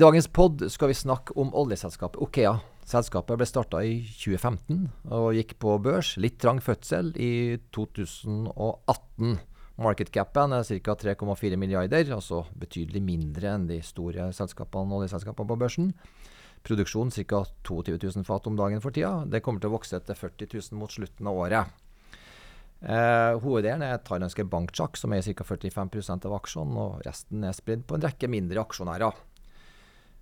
I dagens pod skal vi snakke om oljeselskapet Okea. Selskapet ble starta i 2015 og gikk på børs. Litt trang fødsel i 2018. Marketcapen er ca. 3,4 milliarder, altså betydelig mindre enn de store selskapene, oljeselskapene på børsen. Produksjon ca. 22 000 fat om dagen for tida. Det kommer til å vokse til 40 000 mot slutten av året. Eh, hoveddelen er thailandske Bankchak, som er ca. 45% av aksjene, og resten er spredd på en rekke mindre aksjonærer.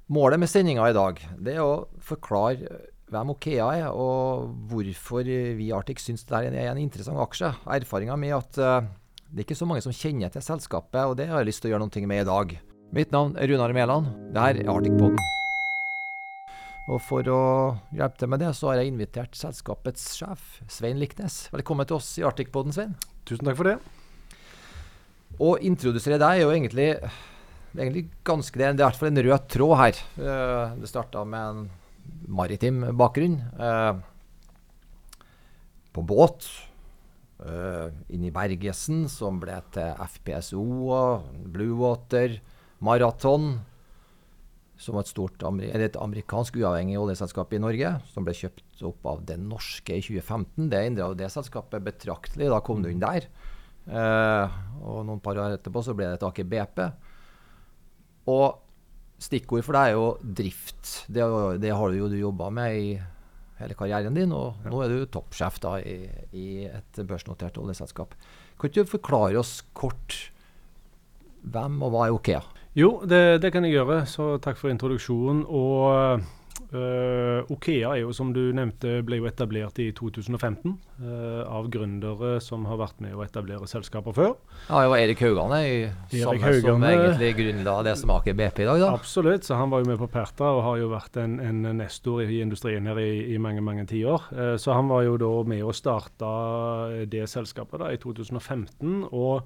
Målet med sendinga i dag det er å forklare hvem Okea er, og hvorfor vi i Arctic syns det er en interessant aksje. Erfaringa med at uh, det er ikke så mange som kjenner til selskapet, og det har jeg lyst til å gjøre noe med i dag. Mitt navn er Runar Mæland. Dette er Arctic Poden. Og for å hjelpe til med det, så har jeg invitert selskapets sjef, Svein Liknes. Velkommen til oss i Arctic Poden, Svein. Tusen takk for det. Å introdusere deg er jo egentlig, det er egentlig ganske Det er i hvert fall en rød tråd her. Eh, det starta med en maritim bakgrunn. Eh, på båt. Uh, inn i Bergesen, som ble til FPSO og Blue Maraton som var et stort et amerikansk uavhengig oljeselskap i Norge, som ble kjøpt opp av det norske i 2015. Det endra det selskapet betraktelig. Da kom du inn der. Eh, og noen par år etterpå så ble det et Aker BP. Og stikkord for deg er jo drift. Det, det har du jo du jobba med i hele karrieren din, og ja. nå er du toppsjef da i, i et børsnotert oljeselskap. Kan du forklare oss kort hvem og hva er Okea? Jo, det, det, kan jeg gjøre. Så takk for introduksjonen. Og uh, Okea er jo, som du nevnte, ble jo etablert i 2015 uh, eh, av gründere som har vært med å etablere selskaper før. Ja, det var Erik Haugane, i, samme Haugane, som egentlig grunnla det som Aker BP i dag, da. Absolutt, så han var jo med på Perta og har jo vært en, en nestor i industrien her i, i mange mange tiår. Uh, så han var jo da med å starte det selskapet da i 2015. og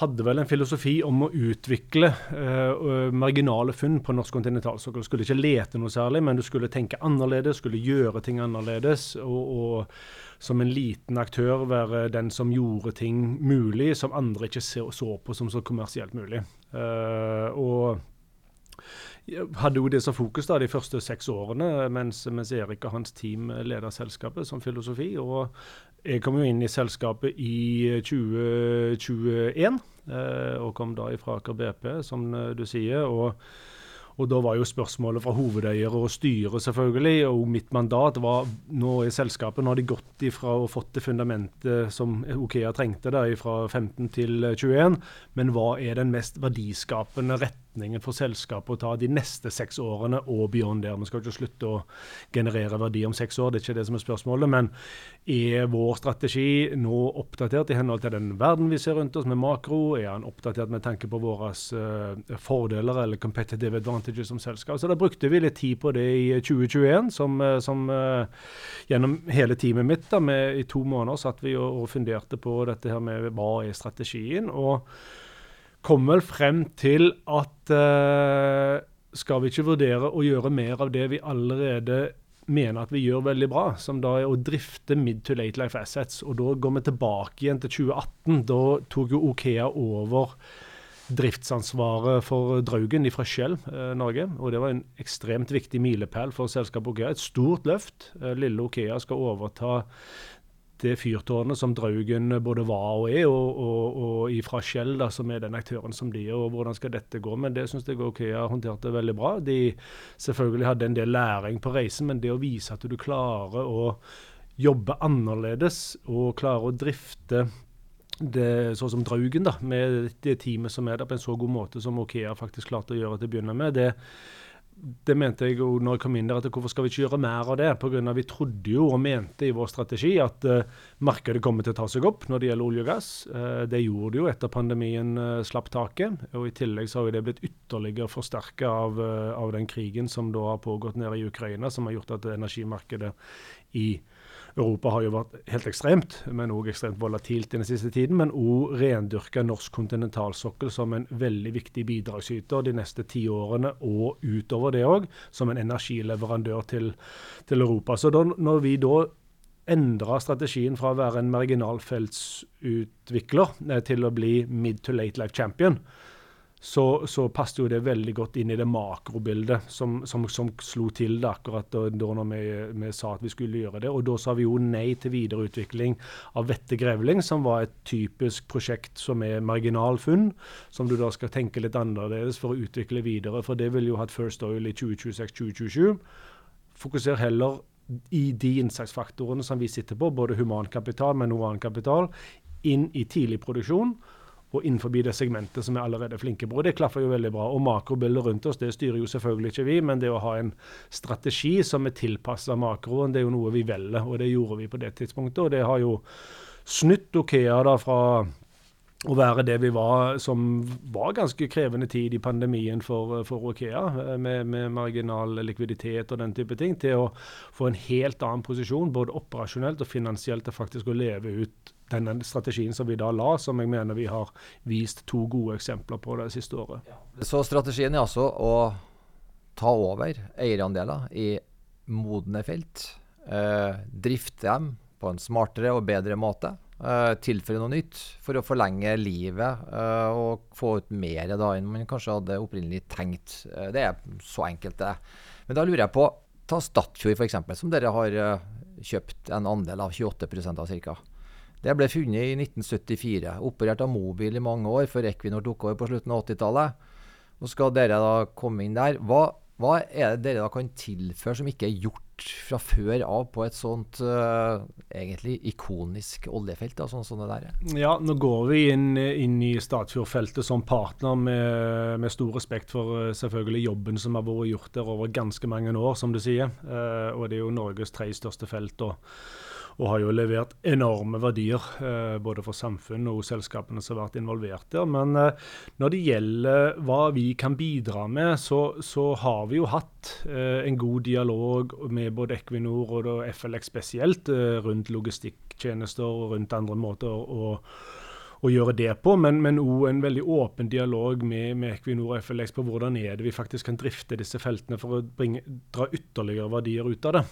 hadde vel en filosofi om å utvikle uh, marginale funn på norsk kontinentalsokkel. Skulle ikke lete noe særlig, men du skulle tenke annerledes, skulle gjøre ting annerledes. Og, og, som en liten aktør være den som gjorde ting mulig som andre ikke så, så på som så kommersielt mulig. Uh, og hadde jo det som fokus da, de første seks årene, mens, mens Erik og hans team leda selskapet som filosofi. Og jeg kom jo inn i selskapet i 2021, eh, og kom da ifra Aker BP, som eh, du sier. og og da var jo spørsmålet fra hovedeier og styret selvfølgelig, og mitt mandat var nå i selskapet Nå har de gått ifra og fått det fundamentet som Okea trengte, da, fra 15 til 21, men hva er den mest verdiskapende rett retningen for selskapet å ta de neste seks årene og beyond der. Vi skal ikke slutte å generere verdi om seks år, det er ikke det som er spørsmålet. Men er vår strategi nå oppdatert i henhold til den verden vi ser rundt oss med makro? Er den oppdatert med tanke på våre uh, fordeler eller competitive advantages som selskap? Så da brukte vi litt tid på det i 2021, som, uh, som uh, gjennom hele teamet mitt da, med, i to måneder satt vi og, og funderte på dette her med hva er strategien. og kom vel frem til at uh, skal vi ikke vurdere å gjøre mer av det vi allerede mener at vi gjør veldig bra, som da er å drifte mid to late life assets. Og da går vi tilbake igjen til 2018. Da tok jo Okea over driftsansvaret for Draugen fra Shell eh, Norge. Og det var en ekstremt viktig milepæl for selskapet Okea. Et stort løft. Eh, lille Okea skal overta det fyrtårnet som Draugen både var og er, og, og, og ifra Shell, da, som er den aktøren som de er. og Hvordan skal dette gå? Men det syns jeg Okea håndterte veldig bra. De selvfølgelig hadde en del læring på reisen, men det å vise at du klarer å jobbe annerledes og klarer å drifte det, sånn som Draugen, da, med det teamet som er der, på en så god måte som Okea faktisk klarte å gjøre til å begynne med. det det mente jeg jo når jeg kom inn der, at hvorfor skal vi ikke gjøre mer av det? På grunn av Vi trodde jo og mente i vår strategi at uh, markedet kommer til å ta seg opp når det gjelder olje og gass. Uh, det gjorde det jo etter pandemien uh, slapp taket. og I tillegg så har det blitt ytterligere forsterka av, av, den krigen som da har pågått nede i Ukraina, som har gjort at energimarkedet i Europa har jo vært helt ekstremt, men òg ekstremt volatilt i den siste tiden. Men òg rendyrka norsk kontinentalsokkel som en veldig viktig bidragsyter de neste ti årene, og utover det òg, som en energileverandør til, til Europa. Så da, når vi da endra strategien fra å være en marginalfeltsutvikler eh, til å bli mid to late life champion, så, så passet jo det veldig godt inn i det makrobildet som, som, som slo til det akkurat da, da vi, vi, sa at vi skulle gjøre det. Og da sa vi jo nei til videreutvikling av Vette Grevling, som var et typisk prosjekt som er marginalfunn, som du da skal tenke litt annerledes for å utvikle videre. For det ville jo hatt First Oil i 2026-2027. Fokuser heller i de innsatsfaktorene som vi sitter på, både humankapital, men kapital, inn i tidlig produksjon og innenfor det segmentet som vi allerede er flinke på. og Det klaffer jo veldig bra. Og Makrobildet rundt oss det styrer jo selvfølgelig ikke vi, men det å ha en strategi som er tilpassa makroen, det er jo noe vi velger. Og det gjorde vi på det tidspunktet. Og det har jo snytt Okea da fra å være det vi var, som var ganske krevende tid i pandemien for, for Okea, med, med, marginal likviditet og den type ting, til å få en helt annen posisjon, både operasjonelt og finansielt, til faktisk å leve ut denne strategien som vi da la, som jeg mener vi har vist to gode eksempler på det siste året. Så strategien er altså å ta over eierandeler i modne felt, eh, drifte dem på en smartere og bedre måte. Uh, tilføre noe nytt for å forlenge livet uh, og få ut mer da enn man kanskje hadde opprinnelig tenkt. Uh, det er så enkelt, det. Men da lurer jeg på Ta Statfjord, f.eks., som dere har kjøpt en andel av 28 av ca. Det ble funnet i 1974. Operert av Mobil i mange år, før Equinor tok over på slutten av 80-tallet. Nå skal dere da komme inn der. Hva, hva, er det dere da kan tilføre som ikke er gjort fra før av på et sånt uh, egentlig ikonisk oljefelt? Da, sånn som det der er? Ja, nå går vi inn, inn i Statfjord-feltet som partner med, med, stor respekt for uh, selvfølgelig jobben som har vært gjort der over ganske mange år, som du sier. Uh, og det er jo Norges tre største felt. og og har jo levert enorme verdier eh, både for samfunn og selskapene som har vært involvert der. Men eh, når det gjelder hva vi kan bidra med, så, så har vi jo hatt eh, en god dialog med både Equinor og FLX spesielt rundt logistikktjenester og rundt andre måter å å gjøre det på, men òg en veldig åpen dialog med, med, Equinor og FLX på hvordan er det vi faktisk kan drifte disse feltene for å bringe, dra ytterligere verdier ut av det.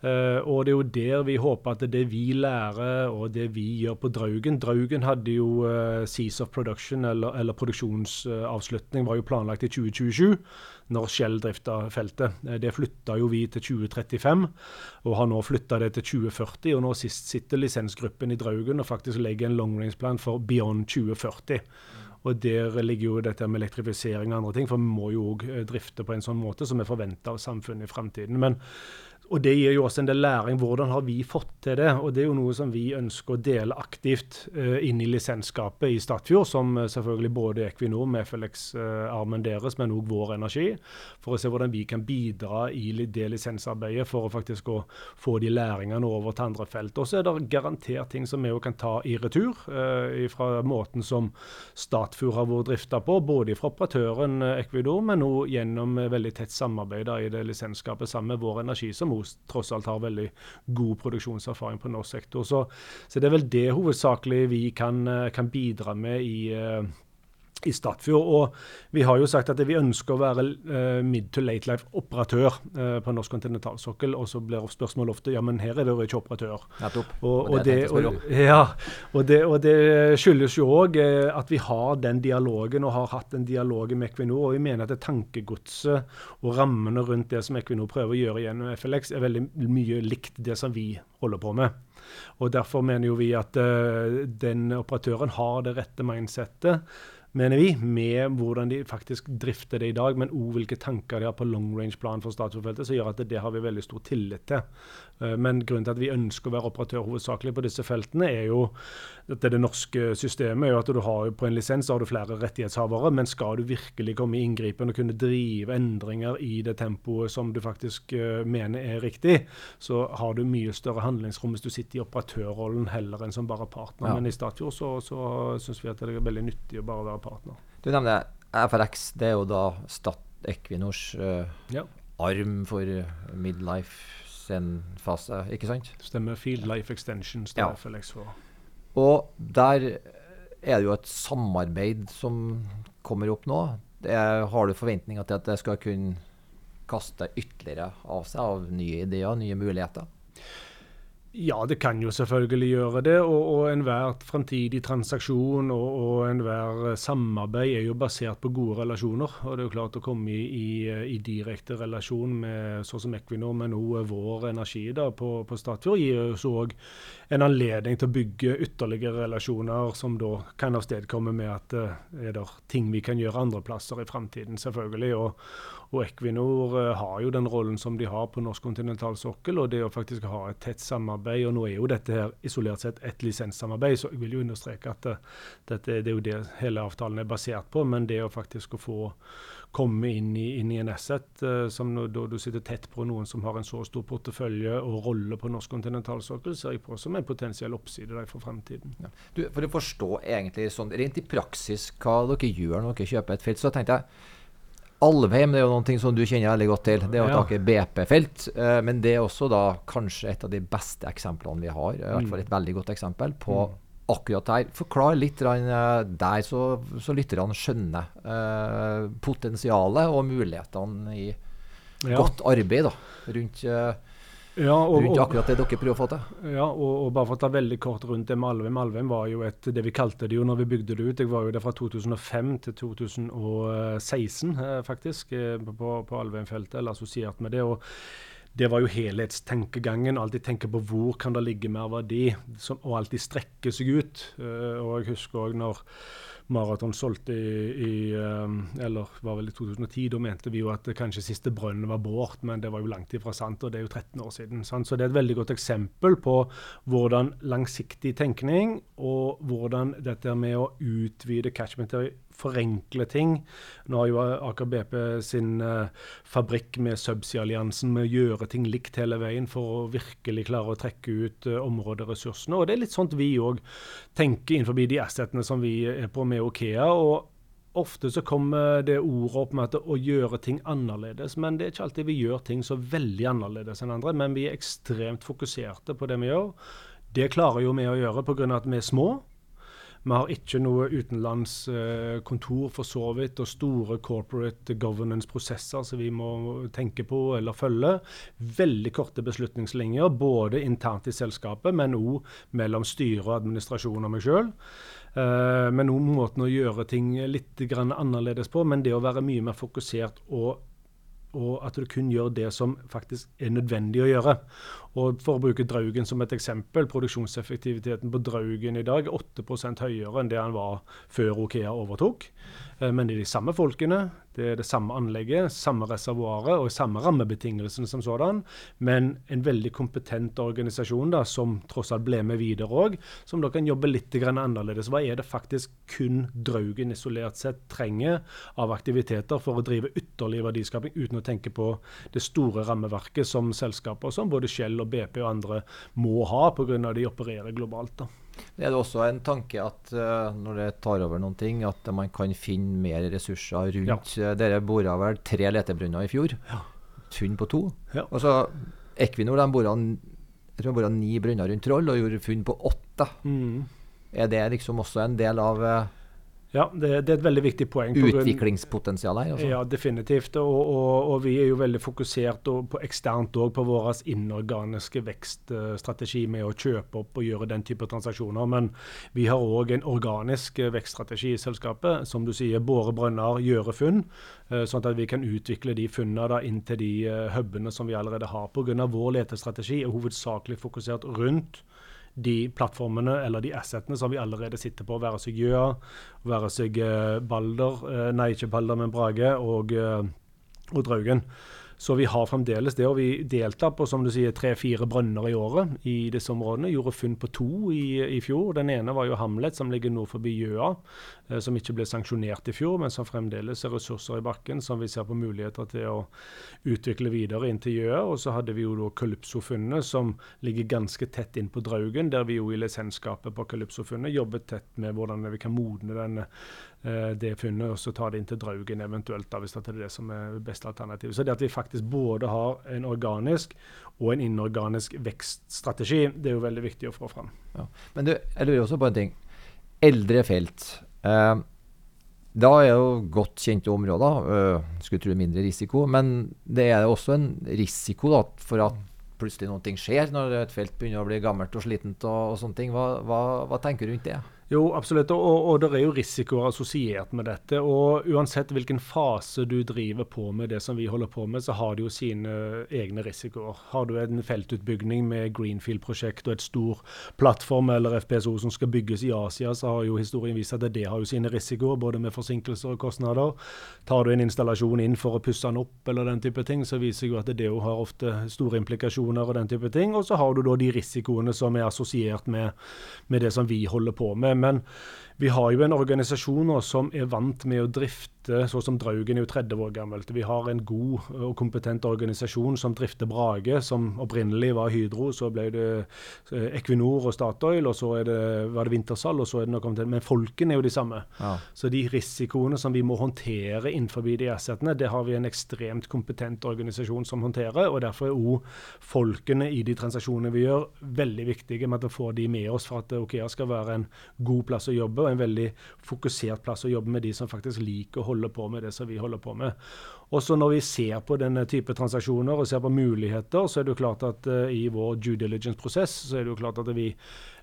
Uh, og det er jo der vi håper at det vi lærer og det vi gjør på Draugen Draugen hadde jo uh, Seas of Production, eller, eller produksjonsavslutning, var jo planlagt i 2027 når Shell drifta feltet. Uh, det flytta jo vi til 2035, og har nå flytta det til 2040. Og nå sist sitter lisensgruppen i Draugen og faktisk legger en long range plan for beyond 2040. Og der ligger jo dette med elektrifisering og andre ting, for vi må jo òg drifte på en sånn måte som er forventer av samfunnet i framtiden. Men og det gir jo også en del læring. Hvordan har vi fått til det? Og det er jo noe som vi ønsker å dele aktivt uh, inn i lisensskapet i Statfjord, som uh, selvfølgelig både Equinor med Felix-armen uh, deres, men òg Vår Energi, for å se hvordan vi kan bidra i det lisensarbeidet for å faktisk å få de læringene over til andre felt. Og så er det garantert ting som vi kan ta i retur, fra måten som Statfjord har vært drifta på, både fra operatøren Equinor, men òg gjennom veldig tett samarbeid i det lisensskapet sammen med Vår Energi. som tross alt har veldig god produksjonserfaring på norsk sektor. Så, så det er vel det hovedsakelig vi kan, eh, kan bidra med i uh, i Statfjord. Og vi har jo sagt at vi ønsker å være uh, mid to late life-operatør uh, på norsk kontinentalsokkel. Og så blir spørsmålet ofte ja, men her er det jo ikke operatør. Nettopp. Og, og, og, det, og, ja, og, det, og det skyldes jo òg uh, at vi har den dialogen og har hatt den dialogen med Equinor. Og vi mener at det tankegodset og rammene rundt det som Equinor prøver å gjøre gjennom FLX, er veldig mye likt det som vi holder på med. Og Derfor mener jo vi at den operatøren har det rette mindsettet mener vi, med hvordan de faktisk drifter det i dag, men òg hvilke tanker de har på long range-plan for Statfjordfeltet, som gjør at det, det, har vi veldig stor tillit til. Uh, men grunnen til at vi ønsker å være operatør hovedsakelig på disse feltene, er jo at det, det norske systemet er jo at du har på en lisens har du flere rettighetshavere, men skal du virkelig komme i inngripen og kunne drive endringer i det tempoet som du faktisk uh, mener er riktig, så har du mye større handlingsrom hvis du sitter i operatørrollen heller enn som bare partner. Ja. Men i Statfjord så, så syns vi at det er veldig nyttig å bare være partner. Du nevner FRX. Det er jo da Stat Equinors uh, ja. arm for midlife sin fase, ikke sant? Stemmer. Field Life Extension står ja. FLX for. Og der er det jo et samarbeid som kommer opp nå. Er, har du forventninger til at det skal kunne kaste ytterligere av seg av nye ideer, nye muligheter? Ja, det kan jo selvfølgelig gjøre det. Og, og enhver fremtidig transaksjon og, og enhver samarbeid er jo basert på gode relasjoner. Og det er jo klart å komme i, i, i direkte relasjon med sånn som Equinor, men òg vår energi da, på, på Statfjord, gir oss òg en anledning til å bygge ytterligere relasjoner, som da kan avstedkomme med at uh, er det ting vi kan gjøre andre plasser i fremtiden, selvfølgelig. Og, og Equinor uh, har jo den rollen som de har på norsk kontinentalsokkel, og det å faktisk ha et tett samarbeid. Og nå er jo dette her isolert sett et lisenssamarbeid, så jeg vil jo understreke at uh, dette, det er jo det hele avtalen er basert på. Men det å faktisk få komme inn i, inn i en asset uh, som da du sitter tett på noen som har en så stor portefølje og rolle på norsk kontinentalsokkel, ser jeg på som en potensiell oppside der for fremtiden. Ja. Du, for å forstå egentlig sånn, rent i praksis hva dere gjør når dere kjøper et felt, så tenkte jeg Alvheim det er jo noe som du kjenner veldig godt til. Det er jo ja. BP-felt. Uh, men det er også da kanskje et av de beste eksemplene vi har. I hvert fall et veldig godt eksempel på mm akkurat der. Forklar litt eh, der, så, så lytterne skjønner eh, potensialet og mulighetene i ja. godt arbeid da, rundt, eh, ja, og, rundt, akkurat det dere prøver å få til. Ja, og, og, bare for å ta veldig kort rundt det med Alvheim. Alvheim var jo et, det vi kalte det jo når vi bygde det ut. Jeg var jo der fra 2005 til 2016, eh, faktisk, eh, på, på Alvheim-feltet, eller assosiert med det. og det var jo helhetstenkegangen. Alltid tenke på hvor kan det ligge mer verdi, som, og alltid strekke seg ut. Uh, og jeg husker òg når Maraton solgte i, i um, eller var vel i 2010, da mente vi jo at kanskje siste brønnen var båret, men det var jo langt ifra sant, og det er jo 13 år siden. Sant? Så det er et veldig godt eksempel på hvordan langsiktig tenkning og hvordan dette med å utvide catchment forenkle ting. Nå har jo Aker BP sin uh, fabrikk med Subsea-alliansen med å gjøre ting likt hele veien for å virkelig klare å trekke ut uh, områderessursene. Og det er litt sånt vi òg tenker innenfor de assetene som vi er på med Okea. og Ofte så kommer det ordet opp med at å gjøre ting annerledes, men det er ikke alltid vi gjør ting så veldig annerledes enn andre. Men vi er ekstremt fokuserte på det vi gjør. Det klarer jo vi å gjøre pga. at vi er små. Vi har ikke noe utenlandskontor for så vidt, og store corporate governance-prosesser som vi må tenke på eller følge. Veldig korte beslutningslinjer, både internt i selskapet, men òg mellom styre og administrasjon og meg sjøl. Eh, men òg måten å gjøre ting litt annerledes på. Men det å være mye mer fokusert og og at du kun gjør det som faktisk er nødvendig å gjøre. Og For å bruke Draugen som et eksempel, produksjonseffektiviteten på Draugen i dag er 8% høyere enn det han var før Okea overtok. Eh, men det er de samme folkene, det er det samme anlegget, samme reservoaret og samme rammebetingelsene som sådan. Men en veldig kompetent organisasjon da, som tross alt ble med videre òg, som da kan jobbe litt annerledes. Hva er det faktisk kun Draugen isolert sett trenger av aktiviteter for å drive ytterligere verdiskaping, uten å tenke på det store rammeverket som selskaper som både Shell og BP og andre må ha, pga. de opererer globalt. da. Det er det også en tanke at uh, når det tar over noen ting, at man kan finne mer ressurser rundt. Ja. Dere bora vel tre letebrønner i fjor. Ja. Funn på to. Ja. Og så Equinor de bora, bora ni brønner rundt Troll og gjorde funn på åtte. Mm. Er det liksom også en del av uh, ja, det, det, er et veldig viktig poeng. Utviklingspotensial her? Altså. Ja, definitivt. Og, og, og, vi er jo veldig fokusert på eksternt òg på vår inorganiske vekststrategi med å kjøpe opp og gjøre den type transaksjoner. Men vi har òg en organisk vekststrategi i selskapet. Som du sier, bore brønner, gjøre funn. Eh, sånn at vi kan utvikle de funnene inn til de uh, hubene som vi allerede har. Pga. vår letestrategi er hovedsakelig fokusert rundt de plattformene eller de assetene som vi allerede sitter på, være seg Gjøa, være seg eh, Balder, eh, nei ikke Balder, men Brage og, eh, og Draugen. Så vi har fremdeles det. Og vi deltar på som du sier, tre-fire brønner i året i disse områdene. Gjorde funn på to i, i, fjor. Den ene var jo Hamlet, som ligger nord forbi Gjøa. Eh, som ikke ble sanksjonert i fjor, men som fremdeles er ressurser i bakken som vi ser på muligheter til å utvikle videre inn til Gjøa. Og så hadde vi jo da Kalypso-funnet, som ligger ganske tett inn på Draugen. Der vi jo i lisensskapet på Kalypso-funnet jobber tett med hvordan vi kan modne Eh, det funnet, og så ta det inn til Draugen eventuelt, da, hvis det er det som er beste alternativ. Så det at vi faktisk både har en organisk og en inorganisk vekststrategi, det er jo veldig viktig å få fram. Ja. Men du, jeg lurer også på en ting. Eldre felt. Eh, da er jo godt kjente områder. Uh, skulle tro mindre risiko. Men det er også en risiko da, for at plutselig noe skjer når et felt begynner å bli gammelt og slitent og, og sånne ting. Hva, hva, hva tenker du rundt det? Jo, absolutt. Og, og, det er jo risikoer assosiert med dette. Og uansett hvilken fase du driver på med det som vi holder på med, så har det jo sine egne risikoer. Har du en feltutbygging med Greenfield-prosjekt og et stor plattform eller FPSO som skal bygges i Asia, så har jo historien vist at det har jo sine risikoer, både med forsinkelser og kostnader. Tar du en installasjon inn for å pusse den opp eller den type ting, så viser jo at det jo har ofte store implikasjoner og den type ting. Og så har du da de risikoene som er assosiert med, med det som vi holder på med. Men vi har jo en organisasjon nå som er vant med å drifte sånn som Draugen er jo 30 år gammelt. Vi har en god og kompetent organisasjon som drifter Brage, som opprinnelig var Hydro. Så ble det eh, Equinor og Statoil, og så det, var det Wintersal. og så er det noe kommet til. Men folkene er jo de samme. Ja. Så de risikoene som vi må håndtere innenfor de assetene, det har vi en ekstremt kompetent organisasjon som håndterer. og Derfor er òg folkene i de transaksjonene vi gjør, veldig viktige med at vi får de med oss for at OKEA skal være en god plass å jobbe en veldig fokusert plass å jobbe med de som faktisk liker å holde på med det som vi holder på med. Også når vi ser på denne type transaksjoner og ser på muligheter, så er det jo klart at uh, i vår due diligence-prosess så er det jo klart at vi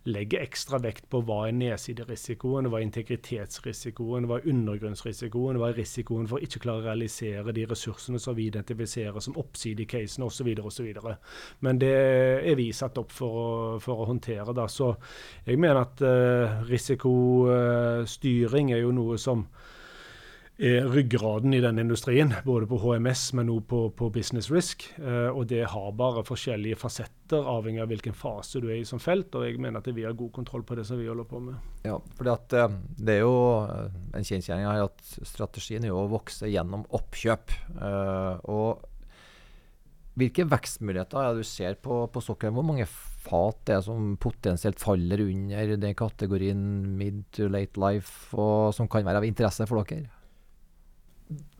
legger ekstra vekt på hva er nedsiderisikoen, hva er integritetsrisikoen, hva er undergrunnsrisikoen, hva er risikoen for å ikke klare å realisere de ressursene som vi identifiserer som oppside i casen osv. osv. Men det er vi satt opp for å, for å håndtere. Da. Så jeg mener at uh, risikostyring er jo noe som er ryggraden i denne industrien, både på HMS, men også på, på business risk. Uh, og det har bare forskjellige fasetter, avhengig av hvilken fase du er i som felt. Og jeg mener at vi har god kontroll på det som vi holder på med. Ja, for uh, det er jo uh, en kjensgjerning at strategien er jo å vokse gjennom oppkjøp. og hvilke vekstmuligheter er du ser på, på sokkelen? Hvor mange fat det er som potensielt faller under den kategorien mid to late life, og som kan være av interesse for dere?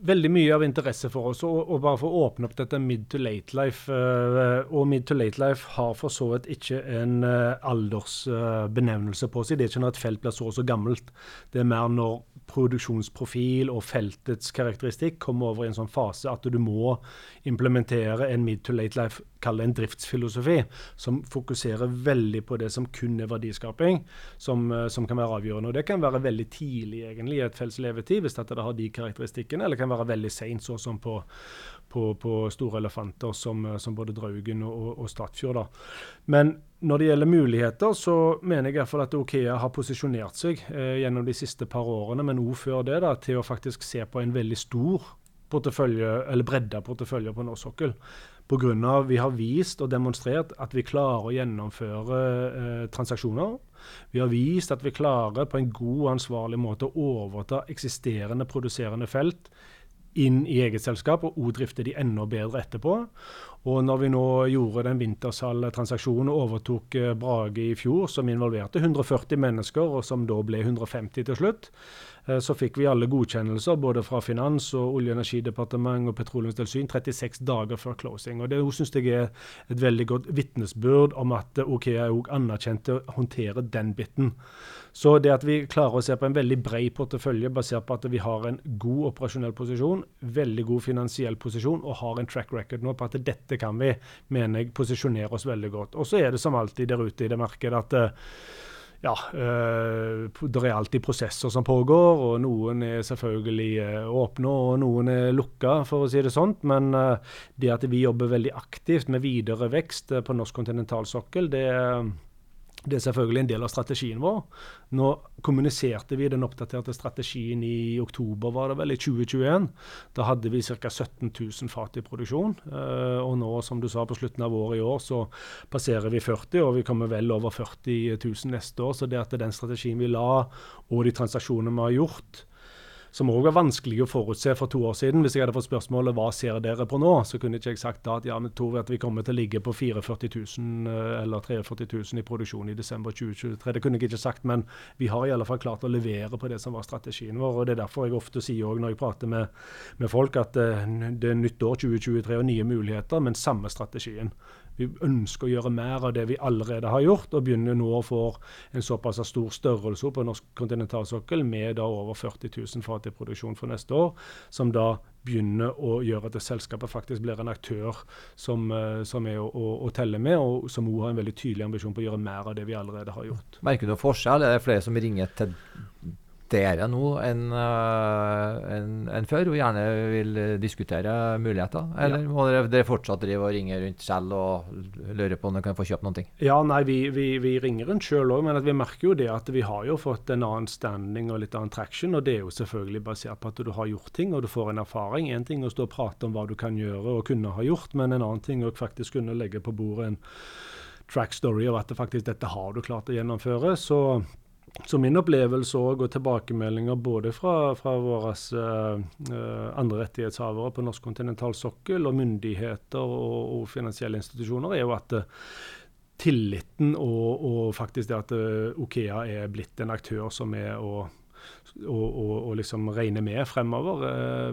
Veldig mye av interesse for oss. Og, bare for å åpne opp dette mid to late life uh, Og mid to late life har for så vidt ikke en uh, aldersbenevnelse på seg. Det er ikke når et felt blir så og så gammelt. Det er mer når produksjonsprofil og feltets karakteristikk kommer over i en sånn fase at du må implementere en mid to late life, kall det en driftsfilosofi, som fokuserer veldig på det som kun er verdiskaping, som, som kan være avgjørende. Og det kan være veldig tidlig egentlig i et felts levetid, hvis dette har de karakteristikkene. eller kan være veldig seint, sånn som på, på, på, store elefanter som, som både Draugen og, og Statfjord. Da. Men når det gjelder muligheter, så mener jeg i hvert fall at Okea har posisjonert seg eh, gjennom de siste par årene, men òg før det, da, til å faktisk se på en veldig stor portefølje, eller bredde porteføljer på norsk sokkel. Pga. vi har vist og demonstrert at vi klarer å gjennomføre eh, transaksjoner. Vi har vist at vi klarer på en god og ansvarlig måte å overta eksisterende produserende felt inn i eget selskap, og òg drifte de enda bedre etterpå. Og når vi nå gjorde den Wintersal-transaksjonen og overtok eh, Brage i fjor, som involverte 140 mennesker, og som da ble 150 til slutt, Eh, så fikk vi alle godkjennelser både fra Finans- og Olje- og energidepartement og Petroleumstilsyn 36 dager før closing. Og Det syns jeg er et veldig godt vitnesbyrd om at OKEA er anerkjent til å håndtere den biten. Så det at vi klarer å se på en veldig bred portefølje basert på at vi har en god operasjonell posisjon, veldig god finansiell posisjon og har en track record nå på at dette kan vi, mener jeg, posisjonere oss veldig godt. Og så er det som alltid der ute i det markedet at uh, ja, øh, det er alltid prosesser som pågår, og noen er selvfølgelig øh, åpne, og noen er lukka, for å si det sånt. Men det at vi jobber veldig aktivt med videre vekst på norsk kontinentalsokkel, det, det er selvfølgelig en del av strategien vår. Nå kommuniserte vi den oppdaterte strategien i oktober, var det vel, i 2021. Da hadde vi ca. 17 000 fat i produksjon. Uh, og nå, som du sa, på slutten av året i år, så passerer vi 40, og vi kommer vel over 40 000 neste år. Så det at den strategien vi la, og de transaksjonene vi har gjort, som òg var vanskelig å forutse for to år siden. Hvis jeg hadde fått spørsmålet hva ser dere på nå, så kunne ikke jeg sagt da at ja, vi tror at vi kommer til å ligge på 44 000 eh, eller 43 000 i produksjon i desember 2023. Det kunne jeg ikke sagt, men vi har i alle fall klart å levere på det som var strategien vår. og Det er derfor jeg ofte sier òg når jeg prater med, med folk, at uh, det er nytt år 2023 og nye muligheter, men samme strategien. Vi ønsker å gjøre mer av det vi allerede har gjort, og begynner nå å få en såpass stor størrelse på norsk kontinentalsokkel med da over 40 000 fat i produksjon for neste år, som da begynner å gjøre at selskapet faktisk blir en aktør som, uh, som er å, å, å, telle med, og som òg har en veldig tydelig ambisjon på å gjøre mer av det vi allerede har gjort. Merker du noen forskjell? Er det flere som ringer til dere nå enn en, en før, og gjerne vil diskutere muligheter? Eller ja. må dere, dere, fortsatt drive og ringe rundt selv og lure på om dere kan få kjøpt noe? Ja, nei, vi, vi, vi ringer rundt sjøl òg, men vi merker jo det at vi har jo fått en annen standing og litt annen traction. Og det er jo selvfølgelig basert på at du har gjort ting og du får en erfaring. Én ting å stå og prate om hva du kan gjøre og kunne ha gjort, men en annen ting å faktisk kunne legge på bordet en track story av at det faktisk dette har du klart å gjennomføre. Så så min opplevelse og, og tilbakemeldinger både fra, fra våre uh, andre rettighetshavere på norsk kontinentalsokkel og myndigheter og, og, finansielle institusjoner, er jo at uh, tilliten og, og, faktisk det at uh, Okea er blitt en aktør som er å og, liksom regne med fremover,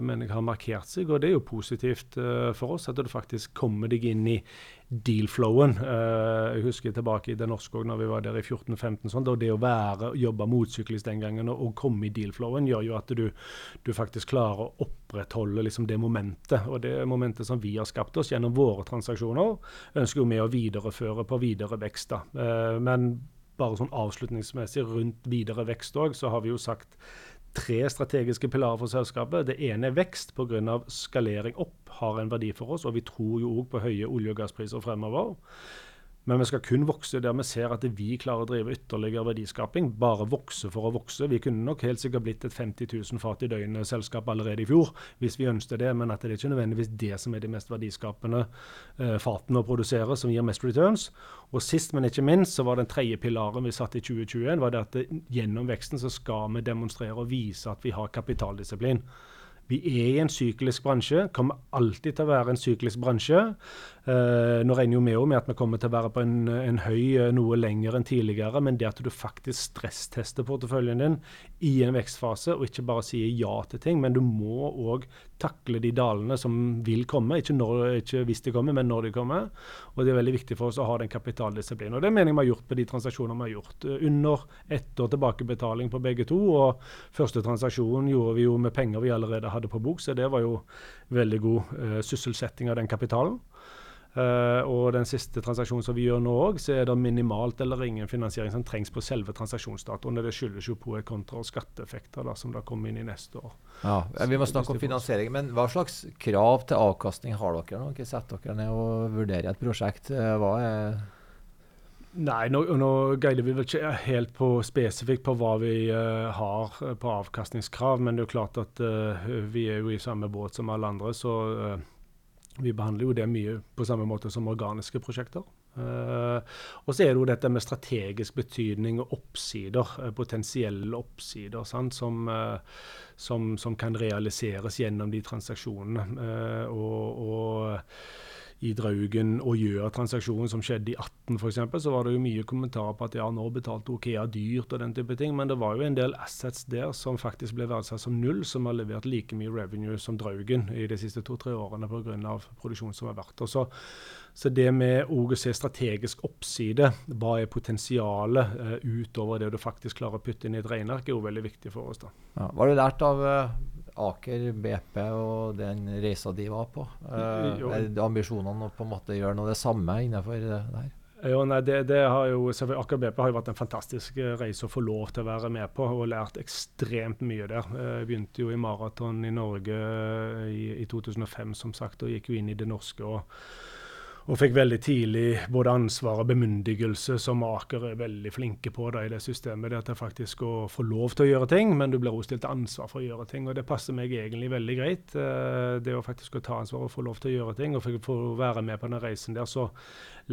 men jeg har markert seg. Og det er jo positivt for oss at du faktisk kommer deg inn i deal-flowen. Uh, jeg husker tilbake i det norske òg, når vi var der i 14-15. Sånn, det å være, jobbe motsyklisk den gangen og komme i deal-flowen, gjør jo at du, du, faktisk klarer å opprettholde liksom, det momentet. Og det momentet som vi har skapt oss gjennom våre transaksjoner, ønsker jo vi å videreføre på videre vekst. da. men bare sånn avslutningsmessig rundt videre vekst òg, så har vi jo sagt tre strategiske pilarer for selskapet. Det ene er vekst pga. skalering opp har en verdi for oss, og vi tror jo òg på høye olje- og gasspriser fremover. Men vi skal kun vokse der vi ser at vi klarer å drive ytterligere verdiskaping. Bare vokse for å vokse. Vi kunne nok helt sikkert blitt et 50 000 fat i døgnet-selskap allerede i fjor, hvis vi ønsket det, men at det er ikke nødvendigvis det som er de mest verdiskapende eh, fatene å produsere, som gir mest returns. Og sist, men ikke minst, så var den tredje pilaren vi satte i 2021, var det at det, gjennom veksten så skal vi demonstrere og vise at vi har kapitaldisiplin. Vi er i en syklisk bransje, kommer alltid til å være en syklisk bransje. Eh, nå regner jo vi med at vi kommer til å være på en, en høy uh, noe lenger enn tidligere, men det at du faktisk stresstester porteføljen din i en vekstfase, og ikke bare sier ja til ting, men du må òg takle de dalene som vil komme. Ikke, når, ikke, hvis de kommer, men når de kommer. Og det er veldig viktig for oss å ha den kapitaldisiplinen. Og det mener jeg vi har gjort på de transaksjonene vi har gjort. Uh, under ett år tilbakebetaling på begge to, og første transaksjon gjorde vi jo med penger vi allerede hadde på bok, så det var jo veldig god sysselsetting av den kapitalen. Uh, og den siste transaksjonen som vi gjør nå òg, så er det minimalt eller ingen finansiering som trengs på selve transaksjonsdatoen. Det skyldes jo på et kontra- og skatteeffekter da, som da kommer inn i neste år. Ja, Vi må snakke om finansiering, men hva slags krav til avkastning har dere nå? dere setter dere ned og vurderer et prosjekt? Eh, hva er Nei, nå, nå guider vi vel ikke helt på spesifikt på hva vi uh, har på avkastningskrav, men det er jo klart at uh, vi er jo i samme båt som alle andre. så... Uh, vi behandler jo det mye på samme måte som organiske prosjekter. Uh, og så er det jo dette med strategisk betydning og oppsider, uh, potensielle oppsider, som, uh, som, som, kan realiseres gjennom de transaksjonene. og, og i Draugen og gjøre transaksjonen som skjedde i 18 f.eks., så var det jo mye kommentarer på at ja, nå betalte Okea dyrt og den type ting, men det var jo en del assets der som faktisk ble verdsatt som null, som har levert like mye revenue som Draugen i de siste to-tre årene pga. produksjonen som har vært. Og så, så det med å se strategisk oppside, hva er potensialet uh, utover det du faktisk klarer å putte inn i et regneark, er jo veldig viktig for oss. da. Ja, hva har lært av uh Aker BP og den reisa de var på? Uh, er ambisjonene å på en måte gjøre noe det samme innenfor det her? Jo, nei, det, det, har jo, Aker BP har jo vært en fantastisk eh, reise å få lov til å være med på, og lært ekstremt mye der. Eh, jeg begynte jo i maraton i Norge i, i 2005, som sagt, og gikk jo inn i det norske. og og fikk veldig tidlig både ansvar og bemyndigelse, som Aker er veldig flinke på da, i det systemet. Det at det faktisk å få lov til å gjøre ting, men du blir også stilt ansvar for å gjøre ting. Og det passer meg egentlig veldig greit. Eh, det å faktisk å ta ansvar og få lov til å gjøre ting, og få være med på den reisen der. Så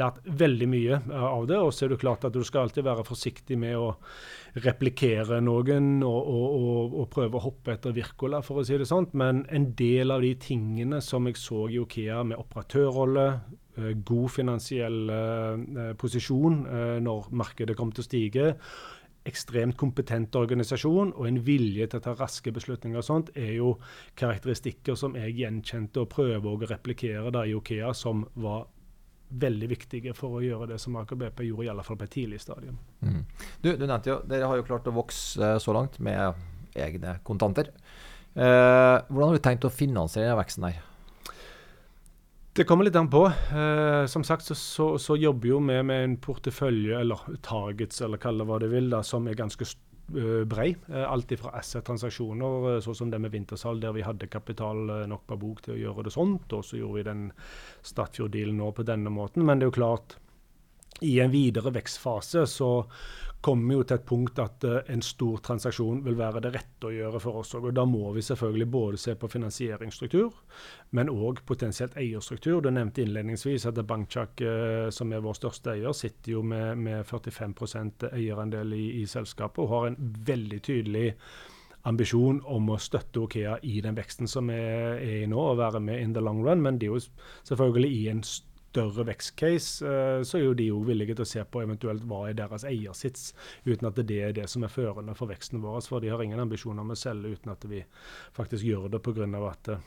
lært veldig mye eh, av det. Og så er det klart at du skal alltid være forsiktig med å replikere noen og, og, og, og prøve å hoppe etter Wirkola, for å si det sånn. Men en del av de tingene som jeg så i Okea med operatørrolle, god finansiell eh, posisjon eh, når markedet kommer til å stige. Ekstremt kompetent organisasjon og en vilje til å ta raske beslutninger og sånt, er jo karakteristikker som jeg gjenkjente og prøver å replikere der i Okea, som var veldig viktige for å gjøre det som Aker BP gjorde, i alle fall på et tidlig stadium. Mm. Du, du, nevnte jo, Dere har jo klart å vokse så langt med egne kontanter. Eh, hvordan har du tenkt å finansiere veksten her? Det kommer litt an på. Eh, som sagt så, så, så jobber jo vi med en portefølje, eller targets, eller kall det hva du vil, da, som er ganske uh, brei. Uh, alt fra asset-transaksjoner, uh, sånn som det med Vintersal, der vi hadde kapital nok på bok til å gjøre det sånt. Og så gjorde vi den Statfjord-dealen nå på denne måten. Men det er jo klart, i en videre vekstfase så kommer vi jo til et punkt at uh, en stor transaksjon vil være det rette å gjøre for oss. Og Da må vi selvfølgelig både se på finansieringsstruktur, men òg potensielt eierstruktur. Du nevnte innledningsvis at Bankchak, uh, som er vår største eier, sitter jo med, med 45% eierandel i, i selskapet og har en veldig tydelig ambisjon om å støtte Okea i den veksten som er, er i nå, og være med in the long run. Men det er jo selvfølgelig i en større større vekstcase, uh, så er jo de jo villige til å se på eventuelt hva er deres eiersits, uten at det er det som er førende for veksten vår. For de har ingen ambisjoner om å selge uten at vi faktisk gjør det pga. at uh,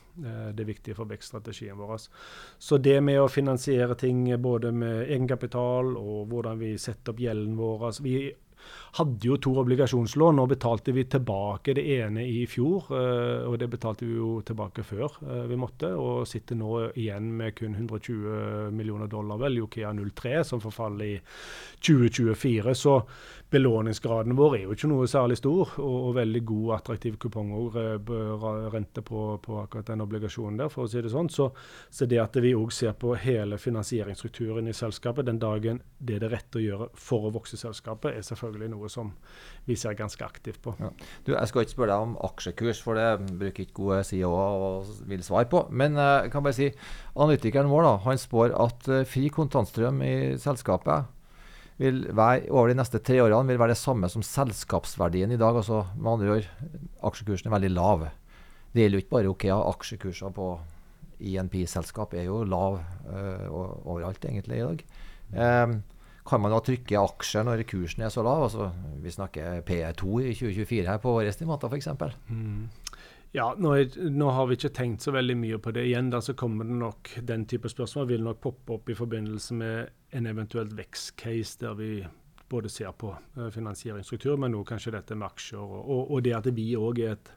det er viktig for vekststrategien vår. Så det med å finansiere ting både med egenkapital og hvordan vi setter opp gjelden vår altså Vi hadde jo to obligasjonslån. Nå betalte vi tilbake det ene i fjor, uh, og det betalte vi jo tilbake før uh, vi måtte. Og sitter nå igjen med kun 120 millioner dollar, vel, Yokea 03, som forfaller i 2024. Så belåningsgraden vår er jo ikke noe særlig stor, og, og veldig god, attraktiv kupong og rente på, på, akkurat den obligasjonen der, for å si det sånn. Så, så det at vi òg ser på hele finansieringsstrukturen i selskapet den dagen det er det rette å gjøre for å vokse selskapet, er selvfølgelig noe som vi ser ganske aktivt på. Ja. Du, jeg skal ikke spørre deg om aksjekurs, for det bruker ikke gode CEO-er og vil svare på. Men eh, jeg kan bare si, analytikeren vår da, han spår at uh, fri kontantstrøm i selskapet vil være, over de neste tre årene vil være det samme som selskapsverdien i dag. altså med andre ord, Aksjekursen er veldig lav. Det gjelder jo ikke bare Okea. Aksjekurser på INP-selskap er jo lav uh, overalt egentlig i dag. Um, kan man da trykke aksjer når kursen er så lav? Altså, vi snakker P2 i 2024 her på estimater f.eks. Mm. Ja, nå, er, nå, har vi ikke tenkt så veldig mye på det. Igjen da så kommer det nok, Den type spørsmål vil nok poppe opp i forbindelse med en eventuelt vekstcase der vi både ser på uh, finansieringsstruktur, men også kanskje dette med aksjer. Og, og, og det at vi òg er et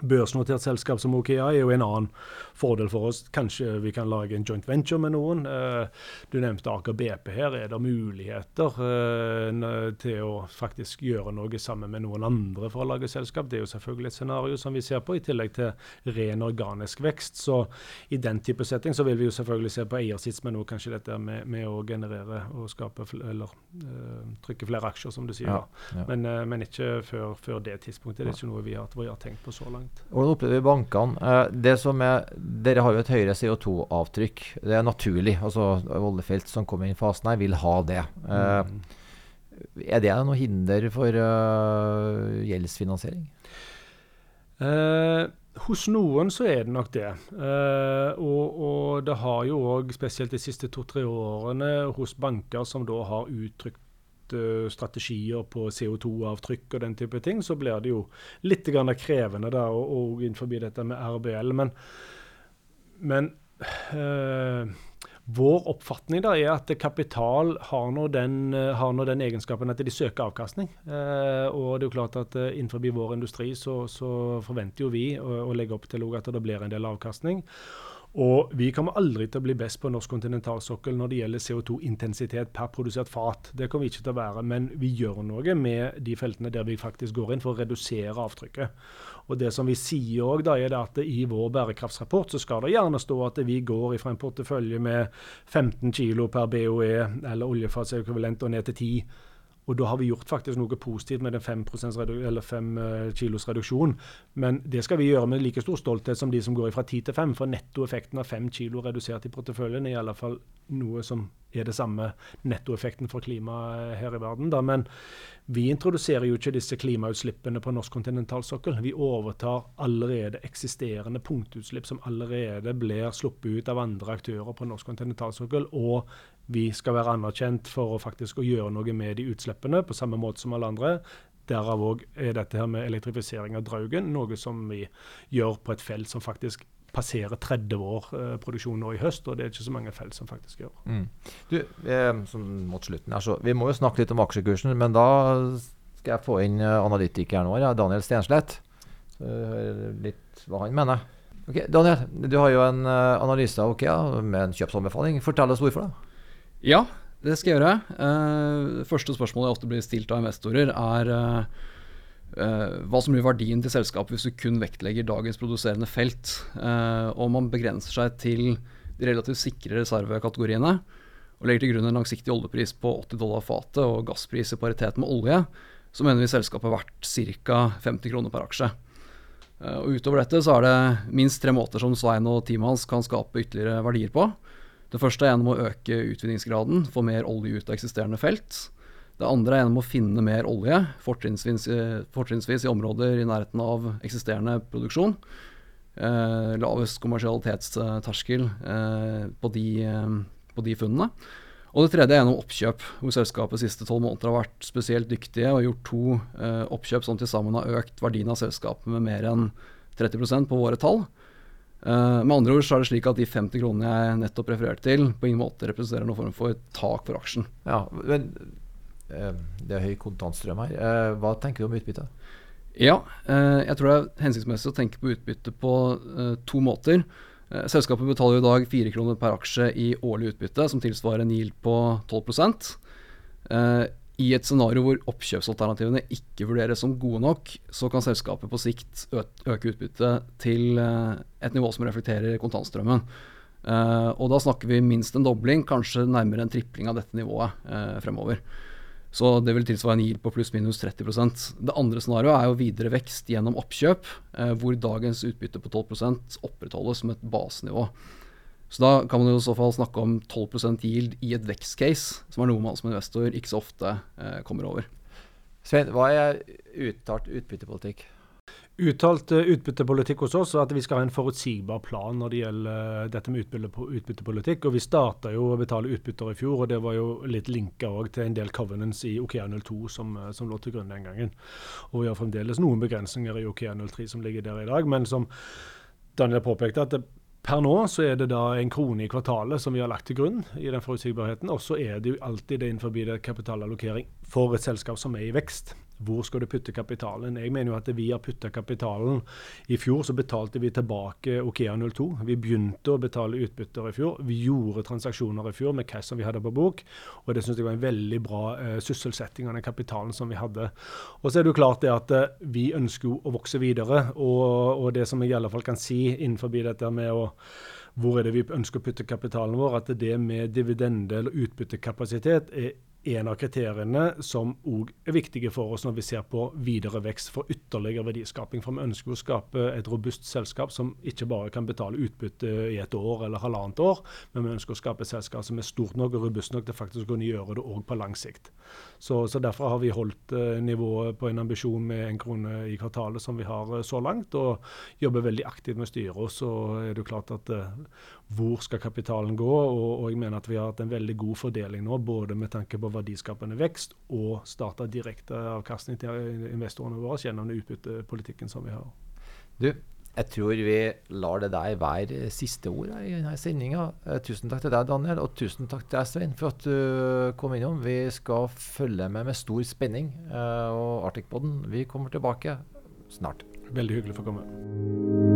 børsnotert selskap som Okea er jo en annen fordel for oss. Kanskje vi kan lage en joint venture med noen. Eh, du nevnte Aker BP her. Er det muligheter eh, til å faktisk gjøre noe sammen med noen andre for å lage selskap? Det er jo selvfølgelig et scenario som vi ser på, i tillegg til ren organisk vekst. Så i den type setting så vil vi jo selvfølgelig se på eiersits, men også kanskje dette med, med å generere og skape eller uh, trykke flere aksjer, som du sier. Ja, ja. Men, uh, men, ikke før, før, det tidspunktet. Det er ikke noe vi har, vi har tenkt på så langt. Hvordan opplever vi bankene? Eh, det som er, dere har jo et høyere CO2-avtrykk. Det er naturlig. altså Oljefelt som kommer inn i fasen her, vil ha det. Eh, mm. Er det noe hinder for uh, gjeldsfinansiering? Eh, hos noen så er det nok det. Eh, og, og, det har jo òg, spesielt de siste to-tre årene, hos banker som da har uttrykt strategier på CO2-avtrykk og den type ting, så blir det jo litt krevende da, og, og innenfor dette med RBL. Men, men uh, vår oppfatning da er at kapital har nå den, nå den egenskapen at de søker avkastning. Eh, og det er jo klart at eh, Innenfor vår industri så, så forventer jo vi å, å legge opp til at det blir en del avkastning. Og vi kommer aldri til å bli best på norsk kontinentalsokkel når det gjelder CO2-intensitet per produsert fat. Det kommer vi ikke til å være, men vi gjør noe med de feltene der vi faktisk går inn for å redusere avtrykket. Og det som vi sier da, er at I vår bærekraftsrapport så skal det gjerne stå at vi går fra en portefølje med 15 kg per BOE eller oljefatsekvivalent og ned til 10 og da har vi gjort faktisk noe positivt med den 5%, eller 5 uh, eh, kilos reduksjon. Men det skal vi gjøre med like stor stolthet som de som går fra 10 til 5. For nettoeffekten av 5 kilo redusert i porteføljen er i alle fall noe som er det samme nettoeffekten for klimaet her i verden. Da. Men vi introduserer jo ikke disse klimautslippene på norsk kontinentalsokkel. Vi overtar allerede eksisterende punktutslipp som allerede blir sluppet ut av andre aktører på norsk kontinentalsokkel. Og vi skal være anerkjent for å faktisk gjøre noe med de utslippene, på samme måte som alle andre. Derav òg er dette her med elektrifisering av Draugen noe som vi gjør på et felt som faktisk passerer 30 år eh, produksjon nå i høst, og det er ikke så mange felt som faktisk gjør. Mm. Du, eh, mot slutten her, så Vi må jo snakke litt om aksjekursen, men da skal jeg få inn eh, analytikeren vår, ja, Daniel Stenslett. Så hører litt hva han mener. Ok, Daniel, du har jo en uh, analyse av OKEA med en kjøpsanbefaling. Fortell oss hvorfor. da. Ja, det skal jeg gjøre. Uh, første spørsmålet jeg ofte blir stilt av investorer, er uh, Uh, hva som blir verdien til selskapet hvis du kun vektlegger dagens produserende felt. Og man begrenser seg til de relativt sikre reservekategoriene og legger til grunn en langsiktig oljepris på 80 dollar fatet og gasspris i paritet med olje, så mener vi selskapet er verdt ca. 50 kroner per aksje. Og Utover dette så er det minst tre måter som Svein og teamet hans kan skape ytterligere verdier på. Det første er gjennom å øke utvinningsgraden, få mer olje ut av eksisterende felt. Det andre er gjennom å finne mer olje, fortrinnsvis, fortrinnsvis i områder i nærheten av eksisterende produksjon. Eh, lavest kommersialitetsterskel eh, på, de, eh, på, de, funnene. Og det tredje er gjennom oppkjøp, hvor selskapet siste tolv måneder har vært spesielt dyktige og gjort to eh, oppkjøp som til sammen har økt verdien av selskapet med mer enn 30% på våre tall. Uh, med andre ord så er det slik at de 50 kronene jeg nettopp refererte til, på ingen måte representerer noen form for tak for aksjen. Ja, men uh, det er høy kontantstrøm her. Uh, hva tenker du om utbytte? Ja, jeg tror det er hensiktsmessig å tenke på utbytte på to måter. Selskapet betaler i dag 4 kroner per aksje i årlig utbytte, som tilsvarer en yield på 12 I et scenario hvor oppkjøpsalternativene ikke vurderes som gode nok, så kan selskapet på sikt øke utbyttet til et nivå som reflekterer kontantstrømmen. Og da snakker vi minst en dobling, kanskje nærmere en tripling av dette nivået fremover. Så det vil tilsvare en yield på pluss-minus 30% Det andre scenarioet er jo videre vekst gjennom oppkjøp, eh, hvor dagens utbytte på 12% opprettholdes som et basenivå. Så da kan man jo i så fall snakke om 12% yield i et vekstcase, som er noe man som investor ikke så ofte eh, kommer over. Svein, hva er uttalt utbyttepolitikk? Uttalt uh, utbyttepolitikk hos oss er at vi skal ha en forutsigbar plan når det gjelder uh, dette med utbyttepolitikk. og Vi starta jo å betale utbytter i fjor, og det var jo litt linka til en del covenants i OKEA02 som, uh, som, lå til grunn den gangen. Og Vi har fremdeles noen begrensninger i OKEA03 som ligger der i dag, men som Daniel påpekte, at det, Per nå så er det da en krone i kvartalet som vi har lagt til grunn i den forutsigbarheten. Og så er det jo alltid det innenfor det kapitalallokering for et selskap som er i vekst. Hvor skal du putte kapitalen? Jeg mener jo at vi har putta kapitalen I fjor så betalte vi tilbake Okea02. Vi begynte å betale utbytter i fjor. Vi gjorde transaksjoner i fjor med cash som vi hadde på bok. Og det syns jeg var en veldig bra uh, sysselsetting av den kapitalen som vi hadde. Og så er det jo klart det at uh, vi ønsker å vokse videre. Og, og, det som jeg i alle fall kan si innenfor dette med å hvor er det vi ønsker å putte kapitalen vår, at det med dividende- eller utbyttekapasitet er en av kriteriene som òg er viktige for oss når vi ser på videre vekst for ytterligere verdiskaping. For vi ønsker å skape et robust selskap som ikke bare kan betale utbytte i et år eller halvannet år, men vi ønsker å skape et selskap som er stort nok og robust nok til faktisk å kunne gjøre det òg på lang sikt. Så, så, Derfor har vi holdt uh, nivået på en ambisjon med en krone i kvartalet som vi har uh, så langt, og jobber veldig aktivt med styret. Og så er det klart at uh, hvor skal kapitalen gå? Og, og, jeg mener at vi har hatt en veldig god fordeling nå, både med tanke på verdiskapende vekst og starta direkte avkastning til investorene våre gjennom den utbyttepolitikken som vi har. Du, jeg tror vi lar det der være siste ord i denne sendinga. Eh, tusen takk til deg, Daniel, og tusen takk til deg, Svein, for at du kom innom. Vi skal følge med med stor spenning. Eh, og Arctic-poden, vi kommer tilbake snart. Veldig hyggelig for å komme.